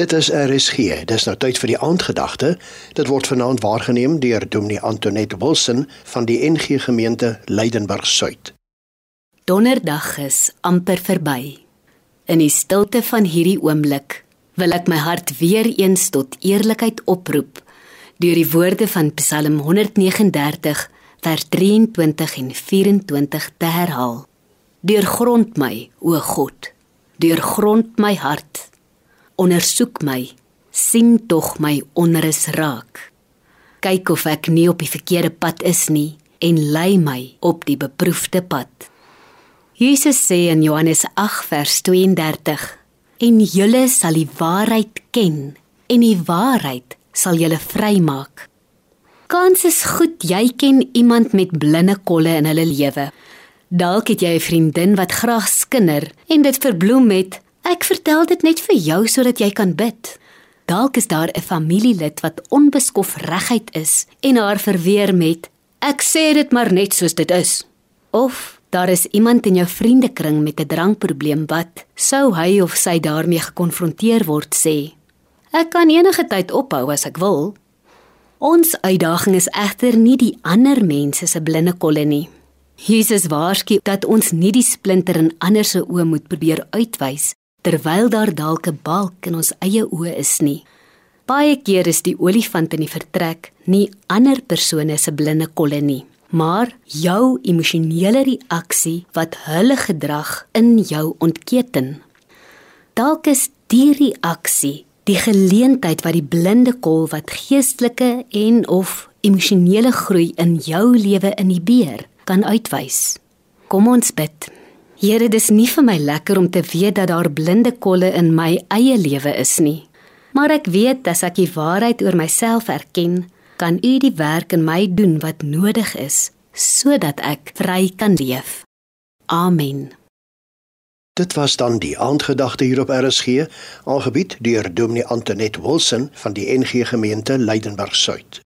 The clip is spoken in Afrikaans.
Dit is RSG. Dis nou tyd vir die aandgedagte. Dit word vanaand waargeneem deur Dominee Antoinette Wilson van die NG Gemeente Leidenburg Suid. Donderdag is amper verby. In die stilte van hierdie oomblik wil ek my hart weer eens tot eerlikheid oproep deur die woorde van Psalm 139 vers 23 en 24 te herhaal. Deurgrond my, o God. Deurgrond my hart ondersoek my, sien tog my onrus raak. Kyk of ek nie op die verkeerde pad is nie en lei my op die beproefde pad. Jesus sê in Johannes 8 vers 32: "En julle sal die waarheid ken en die waarheid sal julle vrymaak." Kans is goed jy ken iemand met blinde kolle in hulle lewe. Dalk het jy 'n vriendin wat graag skinder en dit verbloem met Ek vertel dit net vir jou sodat jy kan bid. Dalk is daar 'n familielid wat onbeskof reguit is en haar verweer met ek sê dit maar net soos dit is. Of daar is iemand in jou vriendekring met 'n drankprobleem wat sou hy of sy daarmee gekonfronteer word sê ek kan enige tyd ophou as ek wil. Ons uitdaging is egter nie die ander mense se blinde kolle nie. Jesus waarsku dat ons nie die splinter in ander se oë moet probeer uitwys terwyl daar dalk 'n balk in ons eie oë is nie. Baie keer is die olifant in die vertrek nie ander persone se blinde kolle nie, maar jou emosionele reaksie wat hulle gedrag in jou ontketen. Dalk is die reaksie die geleentheid wat die blinde kol wat geestelike en of emosionele groei in jou lewe in die beer kan uitwys. Kom ons bid. Here, dis nie vir my lekker om te weet dat daar blinde kolle in my eie lewe is nie. Maar ek weet as ek die waarheid oor myself erken, kan U die werk in my doen wat nodig is sodat ek vry kan leef. Amen. Dit was dan die aandgedagte hier op RSG, aangebied deur Dominee Antoinette Wilson van die NG Gemeente Leidenburg Suid.